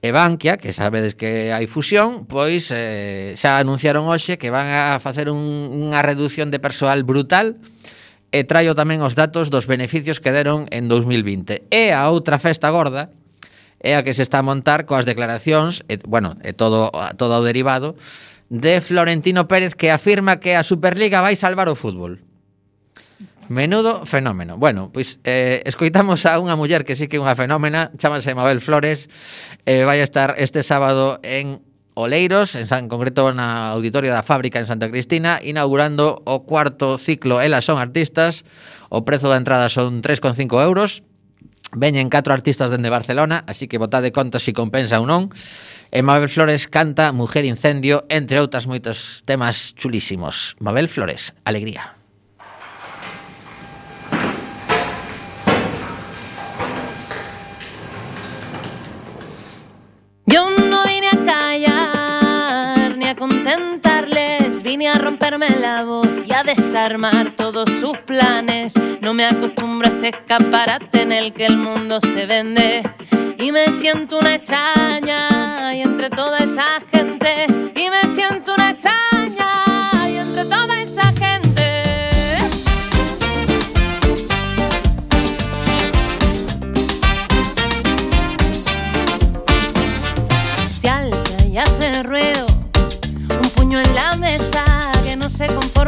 e Bankia, que sabedes que hai fusión, pois eh, xa anunciaron hoxe que van a facer un, unha reducción de persoal brutal e traio tamén os datos dos beneficios que deron en 2020. E a outra festa gorda é a que se está a montar coas declaracións, e, bueno, e todo, todo o derivado de Florentino Pérez que afirma que a Superliga vai salvar o fútbol. Menudo fenómeno. Bueno, pois eh, escoitamos a unha muller que sí que é unha fenómena, chamase Mabel Flores, eh, vai estar este sábado en Oleiros, en, San, en concreto na auditoria da fábrica en Santa Cristina, inaugurando o cuarto ciclo Elas son artistas, o prezo da entrada son 3,5 euros, veñen catro artistas dende Barcelona, así que votade contas se si compensa ou non, E Mabel Flores canta Mujer Incendio, entre outras moitos temas chulísimos. Mabel Flores, Alegría. Yo no a romperme la voz y a desarmar todos sus planes. No me acostumbro a este escaparate en el que el mundo se vende. Y me siento una extraña y entre toda esa gente. Y me siento una extraña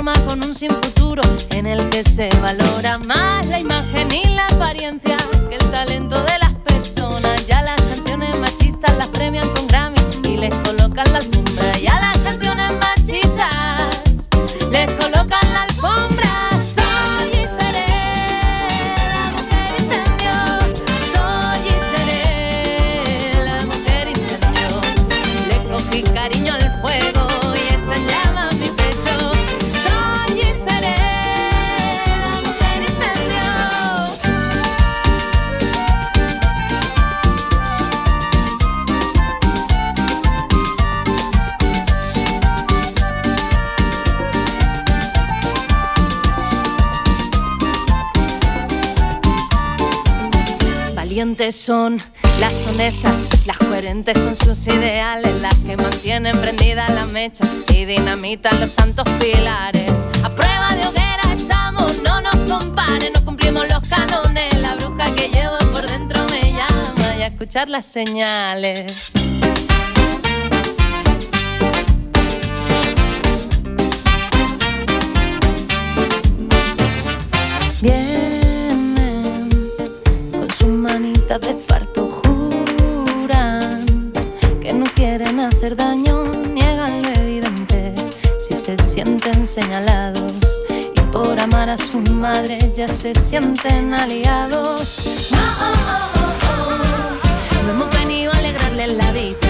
con un sin futuro en el que se valora más la imagen y la apariencia que el talento de las personas. Ya las canciones machistas las premian con Grammy y les colocan la alfombra. Ya las canciones machistas les colocan la alfombra. Son las honestas, las coherentes con sus ideales, las que mantienen prendida la mecha y dinamitan los santos pilares. A prueba de hoguera estamos, no nos comparen, no cumplimos los canones. La bruja que llevo por dentro me llama y a escuchar las señales. De parto juran que no quieren hacer daño, niegan lo evidente si se sienten señalados y por amar a sus madres ya se sienten aliados. No, oh, oh, oh. no hemos venido a alegrarles la vista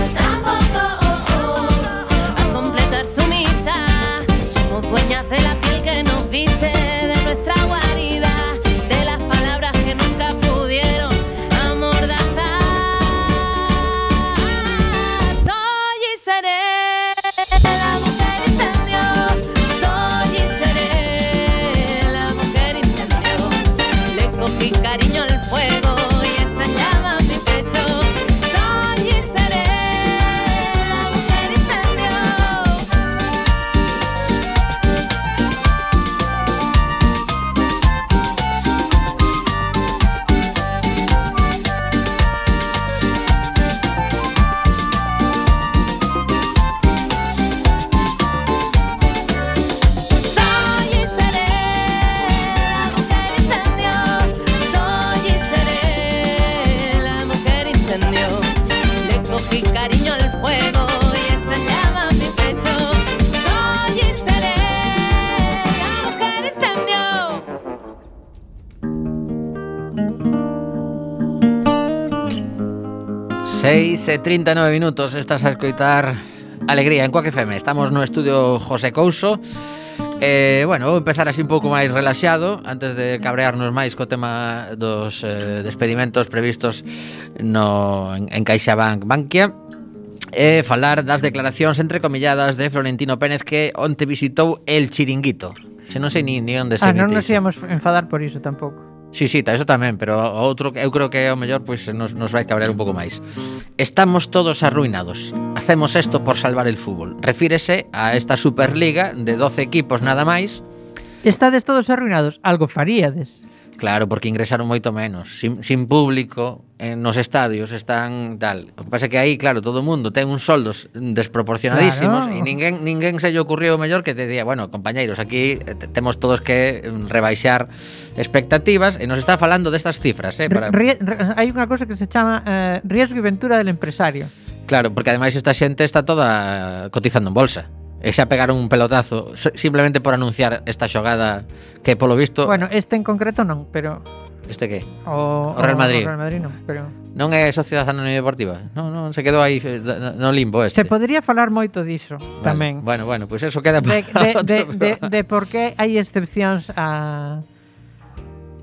e 39 minutos estás a escoitar Alegría en Coac FM. Estamos no estudio José Couso. Eh, bueno, vou empezar así un pouco máis relaxado antes de cabrearnos máis co tema dos eh, despedimentos previstos no en, en CaixaBank Bankia e falar das declaracións entrecomilladas de Florentino Pérez que onte visitou el chiringuito. Se non sei ni, ni onde se Ah, non nos íamos enfadar por iso tampouco. Sí, sí, eso tamén, pero outro eu creo que é o mellor pois nos, nos vai cabrear un pouco máis. Estamos todos arruinados. Hacemos esto por salvar el fútbol. Refírese a esta Superliga de 12 equipos nada máis. Estades todos arruinados, algo faríades. Claro, porque ingresaron moito menos. Sin, sin público, eh, nos estadios están tal. O que pasa é que aí, claro, todo o mundo ten uns soldos desproporcionadísimos claro. e ninguén, ninguén se lle ocurriu o mellor que te día, bueno, compañeiros, aquí eh, temos todos que mm, rebaixar expectativas e nos está falando destas cifras. Eh, para... Rie, rie, hai unha cosa que se chama eh, riesgo e ventura del empresario. Claro, porque ademais esta xente está toda cotizando en bolsa. E xa pegaron un pelotazo simplemente por anunciar esta xogada que polo visto Bueno, este en concreto non, pero Este que? O, o Real Madrid. O Real Madrid non, pero Non é Sociedade Anónima Deportiva. Non, non se quedou aí eh, no limbo este. Se podría falar moito diso vale. tamén. Bueno, bueno, pois pues eso queda para de, de, de, de, de por que hai excepcións a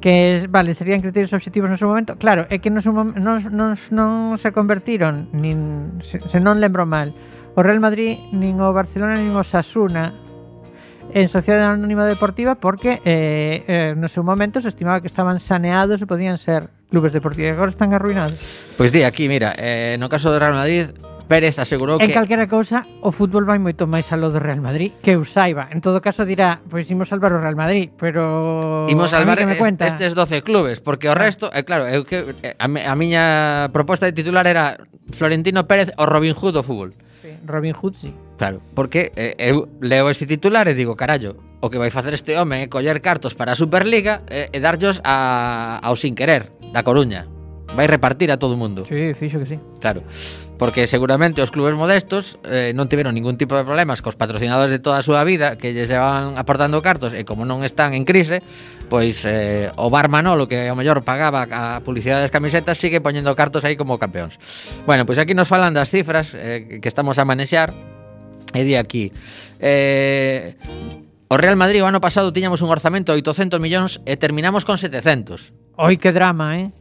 que vale, serían criterios obxectivos no seu momento. Claro, é que non, non, non, non se convertiron nin se, se non lembro mal o Real Madrid, nin o Barcelona, nin o Sasuna en Sociedade Anónima Deportiva porque eh, eh, no seu momento se estimaba que estaban saneados e podían ser clubes deportivos. Agora están arruinados. Pois pues di, aquí, mira, eh, no caso do Real Madrid, Pérez asegurou en que... En calquera cousa, o fútbol vai moito máis aló do Real Madrid que eu saiba. En todo caso dirá, pois imos salvar o Real Madrid, pero... Imos salvar a es, cuenta... estes 12 clubes, porque o ah. resto... Eh, claro, eu que, eh, a, a miña proposta de titular era Florentino Pérez o Robin Hood do fútbol. Robin Hood sí. Claro, porque eh, eu leo ese titular e digo, carallo, o que vai facer este home é coller cartos para a Superliga e, e darllos a, ao sin querer, da Coruña vai repartir a todo o mundo. Sí, fixo que sí. Claro, porque seguramente os clubes modestos eh, non tiveron ningún tipo de problemas cos patrocinadores de toda a súa vida que lles llevaban aportando cartos e como non están en crise, pois eh, o Bar Manolo que ao mellor pagaba a publicidade das camisetas sigue poñendo cartos aí como campeóns. Bueno, pois aquí nos falan das cifras eh, que estamos a manexar e de aquí. Eh, O Real Madrid o ano pasado tiñamos un orzamento de 800 millóns e terminamos con 700. Oi, que drama, eh?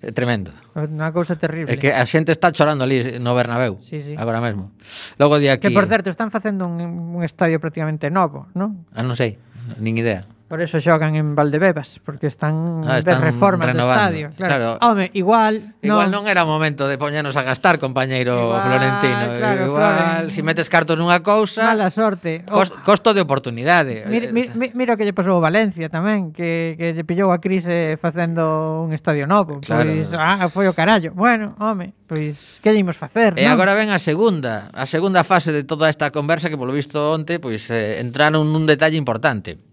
É tremendo. Unha cousa terrible. É que a xente está chorando ali no Bernabéu, sí, sí. agora mesmo. Logo de aquí... Que, por certo, están facendo un, un estadio prácticamente novo, non? Ah, non sei, nin idea. Por eso xogan en Valdebebas, porque están, ah, están de reforma do estadio. Claro. claro. Home, igual... Igual non... non era o momento de poñernos a gastar, compañeiro igual, Florentino. Claro, igual, Floren... si metes cartos nunha cousa... Mala sorte. Cost, oh. costo de oportunidade. Mira, mira, eh, mira que lle pasou a Valencia tamén, que, que lle pillou a crise facendo un estadio novo. Claro. Pois, ah, foi o carallo. Bueno, home, pois, que lle imos facer? E non? agora ven a segunda, a segunda fase de toda esta conversa que, polo visto onte, pois, eh, entraron nun detalle importante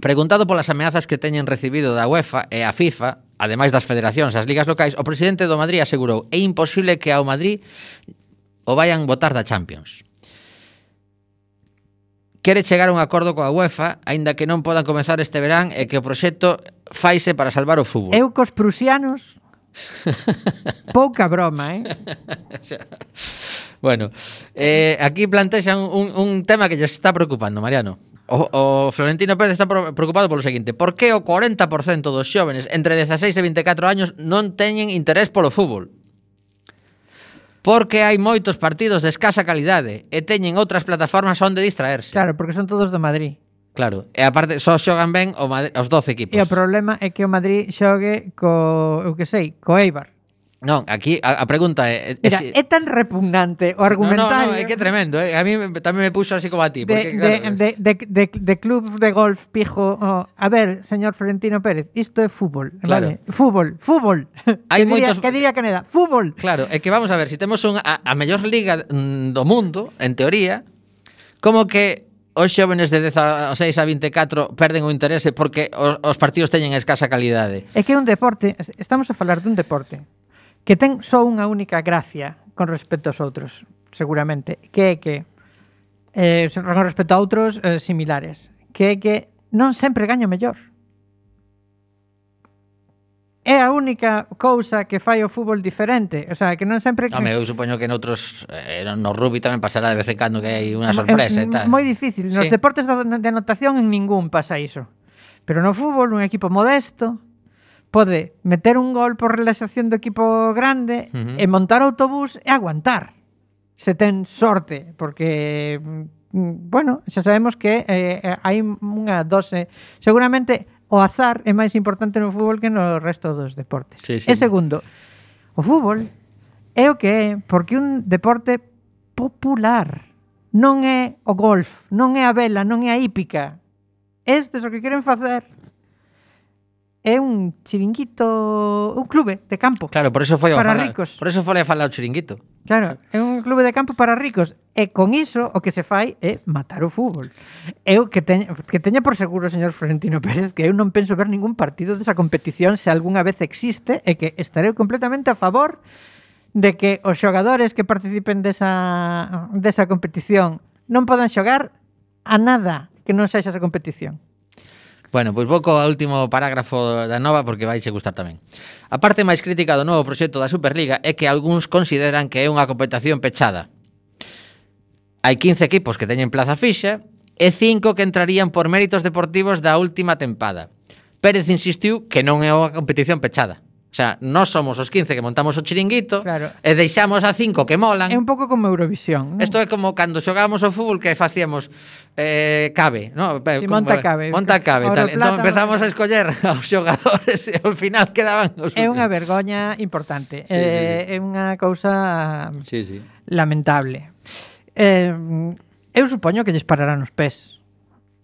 Preguntado polas ameazas que teñen recibido da UEFA e a FIFA, ademais das federacións e as ligas locais, o presidente do Madrid asegurou é imposible que ao Madrid o vayan votar da Champions. Quere chegar a un acordo coa UEFA, aínda que non podan comezar este verán e que o proxecto faise para salvar o fútbol. Eu cos prusianos Pouca broma, eh? bueno, eh, aquí plantexan un, un tema que lle está preocupando, Mariano. O, o Florentino Pérez está preocupado polo seguinte Por que o 40% dos xóvenes entre 16 e 24 años non teñen interés polo fútbol? Porque hai moitos partidos de escasa calidade e teñen outras plataformas onde distraerse. Claro, porque son todos do Madrid. Claro, e aparte só xogan ben o Madrid, os 12 equipos. E o problema é que o Madrid xogue co, eu que sei, co Eibar. Non, aquí a, a pregunta é... é Mira, si... é tan repugnante o argumentario... No, no, no, é que tremendo, eh? a mí tamén me puxo así como a ti. Porque, de, claro, de, de, de, de club de golf pijo... Oh, a ver, señor Florentino Pérez, isto é fútbol, claro. vale? Fútbol, fútbol. Hai que, moitos... diría, que diría Caneda, fútbol. Claro, é que vamos a ver, se si temos un, a, a mellor liga mm, do mundo, en teoría, como que os xóvenes de 16 a 24 perden o interese porque os, os partidos teñen escasa calidade. É que é un deporte, estamos a falar dun deporte que ten só unha única gracia con respecto aos outros, seguramente, que é que eh, con respecto a outros eh, similares, que é que non sempre gaño mellor. É a única cousa que fai o fútbol diferente, o sea, que non sempre que... Home, eu supoño que noutros eh, no rugby tamén pasará de vez en cando que hai unha sorpresa é, e tal. Moi difícil, nos sí. deportes de anotación en ningún pasa iso. Pero no fútbol un equipo modesto, pode meter un gol por relaxación do equipo grande uh -huh. e montar autobús e aguantar. Se ten sorte, porque mm, bueno, xa sabemos que eh, eh hai unha dose, eh, seguramente o azar é máis importante no fútbol que no resto dos deportes. Sí, sí. E segundo, o fútbol é o que é, porque un deporte popular non é o golf, non é a vela, non é a hípica. Estes o que queren facer é un chiringuito, un clube de campo. Claro, por eso foi para falar, ricos. Por eso foi a falar o chiringuito. Claro, é un clube de campo para ricos e con iso o que se fai é matar o fútbol. Eu que teña, que teña por seguro, señor Florentino Pérez, que eu non penso ver ningún partido desa competición se algunha vez existe e que estarei completamente a favor de que os xogadores que participen desa, desa competición non podan xogar a nada que non sexa esa competición. Bueno, pois vou co último parágrafo da nova porque vai a gustar tamén. A parte máis crítica do novo proxecto da Superliga é que algúns consideran que é unha competición pechada. Hai 15 equipos que teñen plaza fixa e 5 que entrarían por méritos deportivos da última tempada. Pérez insistiu que non é unha competición pechada. O sea, nós somos os 15 que montamos o chiringuito claro. e deixamos a 5 que molan. É un pouco como Eurovisión. Isto ¿no? é como cando xogábamos o fútbol que facíamos eh, cabe, ¿no? Sí, como, monta cabe. Monta cabe, Oro, tal. Plata, entón empezamos a escoller aos xogadores e ao final quedaban os É unha vergoña importante. Sí, eh, sí. É unha cousa sí, sí. lamentable. Eh, eu supoño que lles pararán os pés.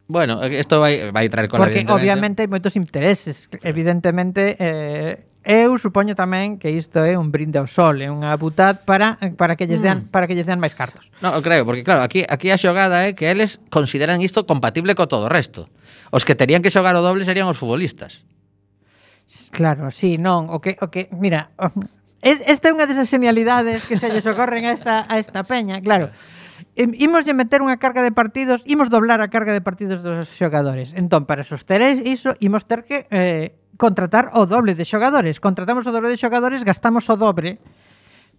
Bueno, isto vai vai traer cola Porque obviamente hai moitos intereses, evidentemente eh eu supoño tamén que isto é un brinde ao sol, é unha butad para para que lles dean mm. para que lles dean máis cartos. No, eu creo, porque claro, aquí aquí a xogada é que eles consideran isto compatible co todo o resto. Os que terían que xogar o doble serían os futbolistas. Claro, sí, non, o que o que mira, es, esta é unha desas genialidades que se lles ocorren a esta a esta peña, claro. Imos de meter unha carga de partidos, imos doblar a carga de partidos dos xogadores. Entón, para sostener iso, imos ter que eh, contratar o doble de xogadores. Contratamos o doble de xogadores, gastamos o dobre.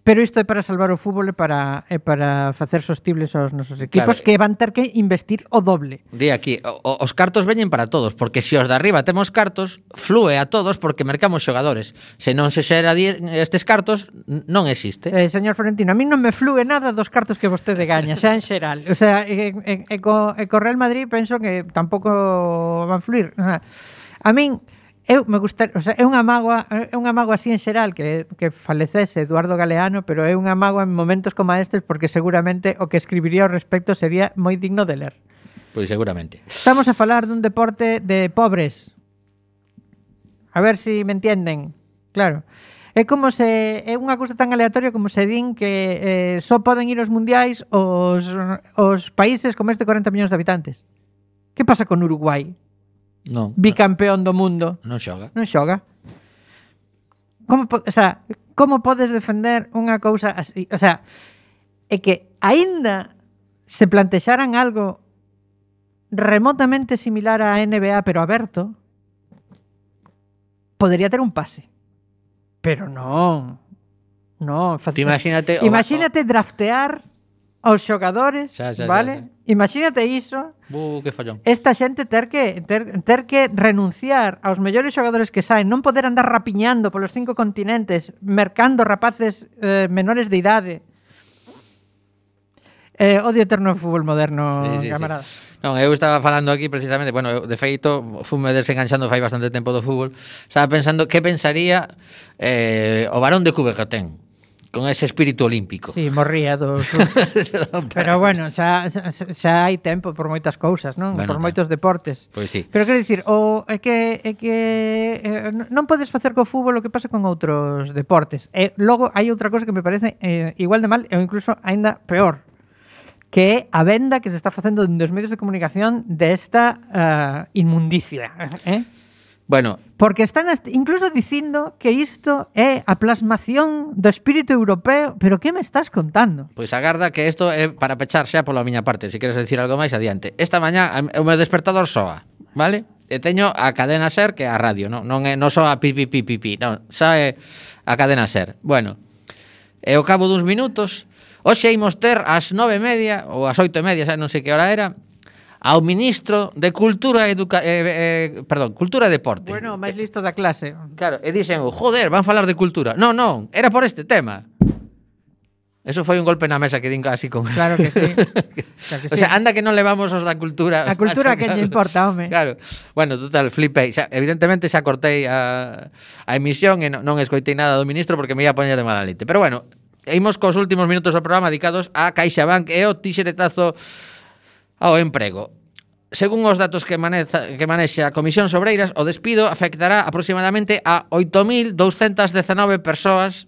Pero isto é para salvar o fútbol e para, e para facer sostibles aos nosos equipos claro. que van ter que investir o doble. Di aquí, o, os cartos veñen para todos, porque se os de arriba temos cartos, flúe a todos porque mercamos xogadores. Se non se xera dir estes cartos, non existe. Eh, señor Florentino, a mí non me flúe nada dos cartos que vostede gaña, xa en xeral. O sea, e, e, e, co, e co Real Madrid penso que tampouco van fluir. A min... Mí, eu me gusta, o sea, é unha mágoa, é unha mágoa así en xeral que que falecese Eduardo Galeano, pero é unha mágoa en momentos como estes porque seguramente o que escribiría ao respecto sería moi digno de ler. Pois seguramente. Estamos a falar dun deporte de pobres. A ver se si me entienden. Claro. É como se é unha cousa tan aleatoria como se din que eh, só poden ir aos mundiais os, os países con máis de 40 millóns de habitantes. Que pasa con Uruguai? Non. Bicampeón do mundo. Non xoga. Non xoga. Como, po, o sea, como podes defender unha cousa así? O sea, é que aínda se plantexaran algo remotamente similar á NBA pero aberto, podería ter un pase. Pero non. Non, facilmente. Imagínate, imagínate o... draftear aos xogadores, xa, xa, vale? Xa, xa. Imagínate iso. Bu, que fallón. Esta xente ter que ter, ter que renunciar aos mellores xogadores que saen, non poder andar rapiñando polos cinco continentes, mercando rapaces eh, menores de idade. Eh, odio eterno o fútbol moderno, sí, sí, camaradas. Sí. Non, eu estaba falando aquí precisamente, bueno, eu, de feito, fume desenganchando fai bastante tempo do fútbol, estaba pensando que pensaría eh, o varón de ten con ese espírito olímpico. Sí, morría dos. Pero bueno, xa, xa hai tempo por moitas cousas, non? Bueno, por moitos deportes. Pois pues sí. Pero quero dicir, o é que é que eh, non podes facer co fútbol o que pasa con outros deportes. E logo hai outra cousa que me parece eh, igual de mal e incluso aínda peor que é a venda que se está facendo dos medios de comunicación desta uh, inmundicia, eh? Bueno, porque están incluso dicindo que isto é a plasmación do espírito europeo, pero que me estás contando? Pois agarda que isto é para pechar xa pola miña parte, se queres decir algo máis adiante. Esta mañá o meu despertador soa, vale? E teño a cadena SER que é a radio, non, non é non soa pi pi pi pi, pi non, xa é a cadena SER. Bueno, e ao cabo duns minutos, hoxe imos ter ás nove e media ou ás oito e media, xa non sei que hora era, ao ministro de Cultura Educa eh, eh, perdón, Cultura e Deporte. Bueno, máis listo da clase. Claro, e dixen, "Joder, van falar de cultura". Non, non, era por este tema. Eso foi un golpe na mesa que din así con Claro que sí. Claro que sí. o sea, anda que non levamos os da cultura. A cultura que lle importa, home. Claro. Bueno, total, flipei. Xa, evidentemente xa cortei a, a emisión e non, non escoitei nada do ministro porque me ia poñer de mala leite. Pero bueno, imos cos últimos minutos do programa dedicados a CaixaBank e o tixeretazo ao emprego. Según os datos que, maneza, que manexa a Comisión Sobreiras, o despido afectará aproximadamente a 8.219 persoas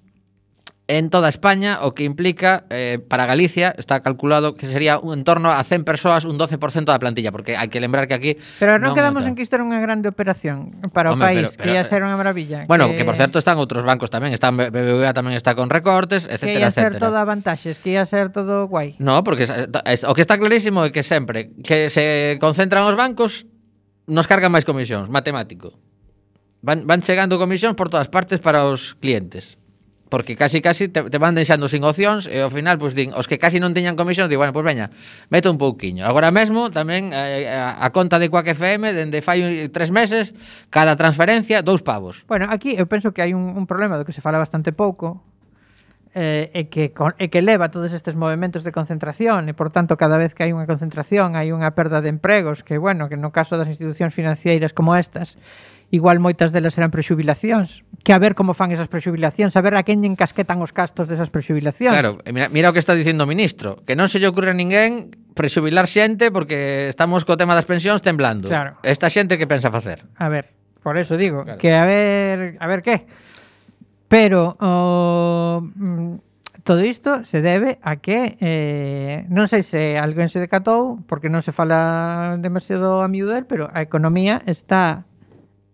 en toda España, o que implica eh, para Galicia, está calculado que sería un, en torno a 100 persoas, un 12% da plantilla, porque hai que lembrar que aquí Pero non, non quedamos en que isto era unha grande operación para Home, o país, pero, pero, que ia eh, ser unha maravilla. Bueno, que... que por certo están outros bancos tamén, están BBVA tamén está con recortes, etcétera, etcétera. Que ia ser etcétera. todo avantaxes, que ia ser todo guai. No, porque o que está clarísimo é que sempre que se concentran os bancos nos cargan máis comisións, matemático. Van, van chegando comisións por todas partes para os clientes porque casi casi te, te van deixando sin opcións e ao final pois din os que casi non teñan comisión di bueno, pois veña, meto un pouquiño. Agora mesmo tamén eh, a, a conta de Quack FM dende fai tres meses cada transferencia dous pavos. Bueno, aquí eu penso que hai un, un problema do que se fala bastante pouco eh, e que con, e que leva todos estes movimentos de concentración e por tanto cada vez que hai unha concentración hai unha perda de empregos que bueno, que no caso das institucións financeiras como estas igual moitas delas eran prexubilacións, que a ver como fan esas prexubilacións, a ver a quen encasquetan os gastos desas prexubilacións. Claro, mira, mira o que está dicindo o ministro, que non se lle ocurre a ninguén prexubilar xente porque estamos co tema das pensións temblando. Claro. Esta xente que pensa facer? A ver, por eso digo, claro. que a ver, a ver que. Pero o oh, todo isto se debe a que eh, non sei se alguén se decatou porque non se fala demasiado a miúder, pero a economía está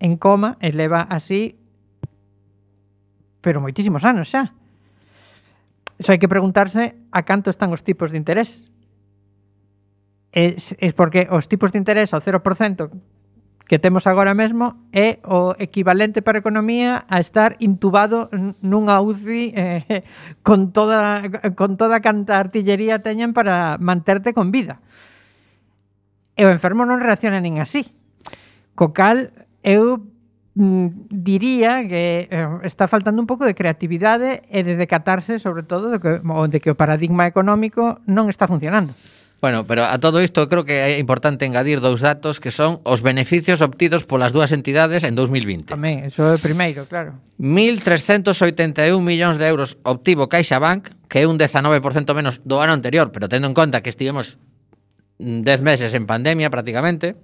en coma e leva así pero moitísimos anos xa. Só hai que preguntarse a canto están os tipos de interés. É, é porque os tipos de interés ao 0% que temos agora mesmo é o equivalente para a economía a estar intubado nunha UCI eh, con toda con toda canta artillería teñen para manterte con vida. E o enfermo non reacciona nin así. Co cal, eu mm, diría que eh, está faltando un pouco de creatividade e de decatarse sobre todo de que, de que o paradigma económico non está funcionando. Bueno, pero a todo isto creo que é importante engadir dous datos que son os beneficios obtidos polas dúas entidades en 2020. Tamén, iso é primeiro, claro. 1.381 millóns de euros obtivo CaixaBank, que é un 19% menos do ano anterior, pero tendo en conta que estivemos mm, 10 meses en pandemia prácticamente.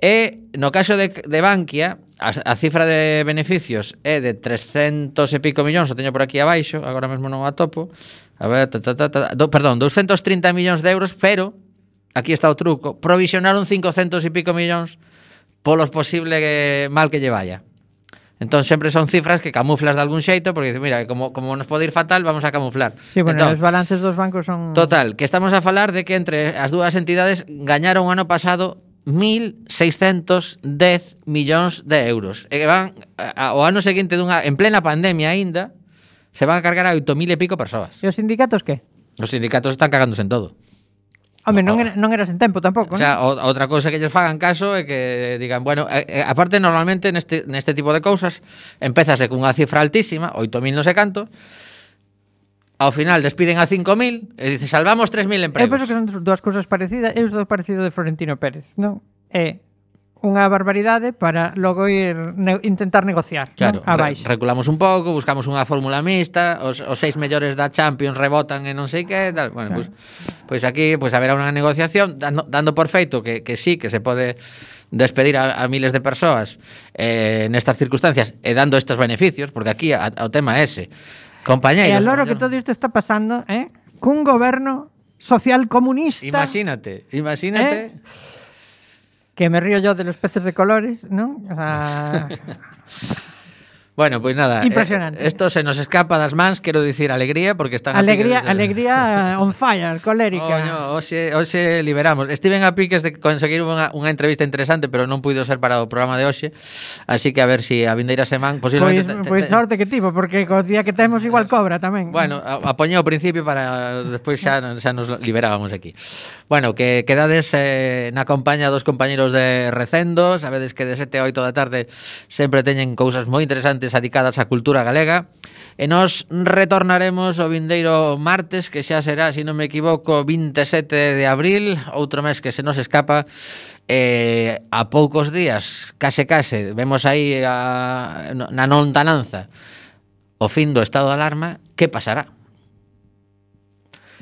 E no caso de, de Bankia, a, a cifra de beneficios é de 300 e pico millóns, o teño por aquí abaixo, agora mesmo non a topo. A ver, ta, ta, ta, ta, do, perdón, 230 millóns de euros, pero aquí está o truco, provisionaron 500 e pico millóns polos posible que, mal que lle vaya. Entón sempre son cifras que camuflas de algún xeito porque dices, mira, como, como nos pode ir fatal, vamos a camuflar. Sí, bueno, entón, os balances dos bancos son Total, que estamos a falar de que entre as dúas entidades gañaron o ano pasado 1.610 millóns de euros. E van ao ano seguinte dunha en plena pandemia aínda se van a cargar a 8.000 e pico persoas. E os sindicatos que? Os sindicatos están cagándose en todo. Home, non, era, non eras en tempo tampouco, O sea, o, outra cousa que lles fagan caso é que digan, bueno, eh, aparte normalmente neste, neste tipo de cousas empezase cunha cifra altísima, 8.000 non sei canto, ao final despiden a 5.000 e dice salvamos 3.000 empregos. Eu penso que son dúas cousas parecidas, eu estou parecido de Florentino Pérez, non? É unha barbaridade para logo ir ne intentar negociar claro, non? a baixo. Re reculamos un pouco, buscamos unha fórmula mixta, os, os seis mellores da Champions rebotan e non sei que, tal. Bueno, claro. pois, pois aquí pois haberá unha negociación dando, dando por feito que, que sí, que se pode despedir a, a miles de persoas eh, nestas circunstancias e dando estes beneficios, porque aquí a, o tema é ese. E Compañeiros, a loro que todo isto está pasando, eh? Cun goberno social comunista Imagínate, imagínate. Eh? que me río yo de los peces de colores, ¿no? O sea, Bueno, pois pues nada, eh, Impresionante. Esto se nos escapa das mans, quero dicir alegría porque están Alegría, piques de... alegría on fire, colérica. Oño, oh, no, hoxe, hoxe liberamos. Estiven a piques de conseguir unha, unha entrevista interesante, pero non puido ser para o programa de hoxe, así que a ver se si a vindeira semana posiblemente Pois, pois sorte que tipo, porque co día que temos igual cobra tamén. Bueno, apoñei ao principio para despois xa xa nos liberábamos aquí. Bueno, que quedades eh, na compañía dos compañeiros de Recendo, sabedes que de 7 a 8 da tarde sempre teñen cousas moi interesantes artes adicadas á cultura galega. E nos retornaremos o vindeiro martes, que xa será, se non me equivoco, 27 de abril, outro mes que se nos escapa, eh, a poucos días, case case, vemos aí a, na lontananza o fin do estado de alarma, que pasará?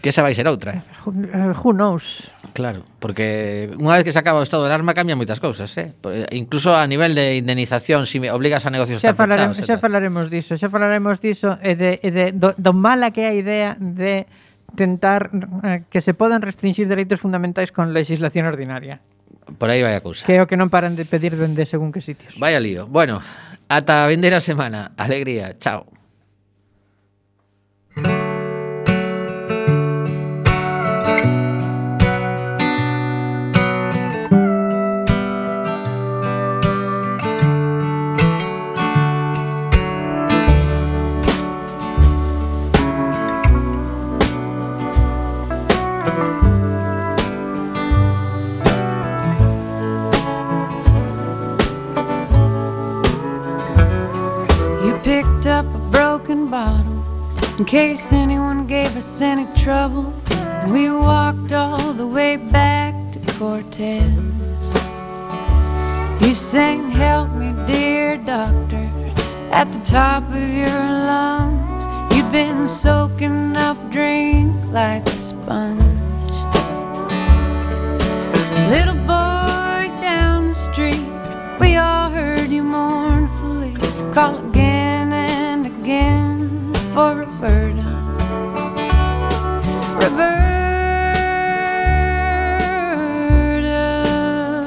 Que esa vai ser outra, eh? eh? Who knows? Claro, porque unha vez que se acaba o estado de alarma cambian moitas cousas, eh? eh? Incluso a nivel de indemnización, se si obligas a negocios xa falaremos, xa falaremos diso, xa falaremos diso e de, e de do, do mala que é a idea de tentar eh, que se podan restringir dereitos fundamentais con legislación ordinaria. Por aí vai a cousa. Que é o que non paran de pedir dende según que sitios. Vaya lío. Bueno, ata a vender semana. Alegría. Chao. In case anyone gave us any trouble, and we walked all the way back to Cortez. You sang, Help me, dear doctor, at the top of your lungs. You'd been soaking up drink like a sponge. Little boy down the street, we all heard you mournfully call for a bird.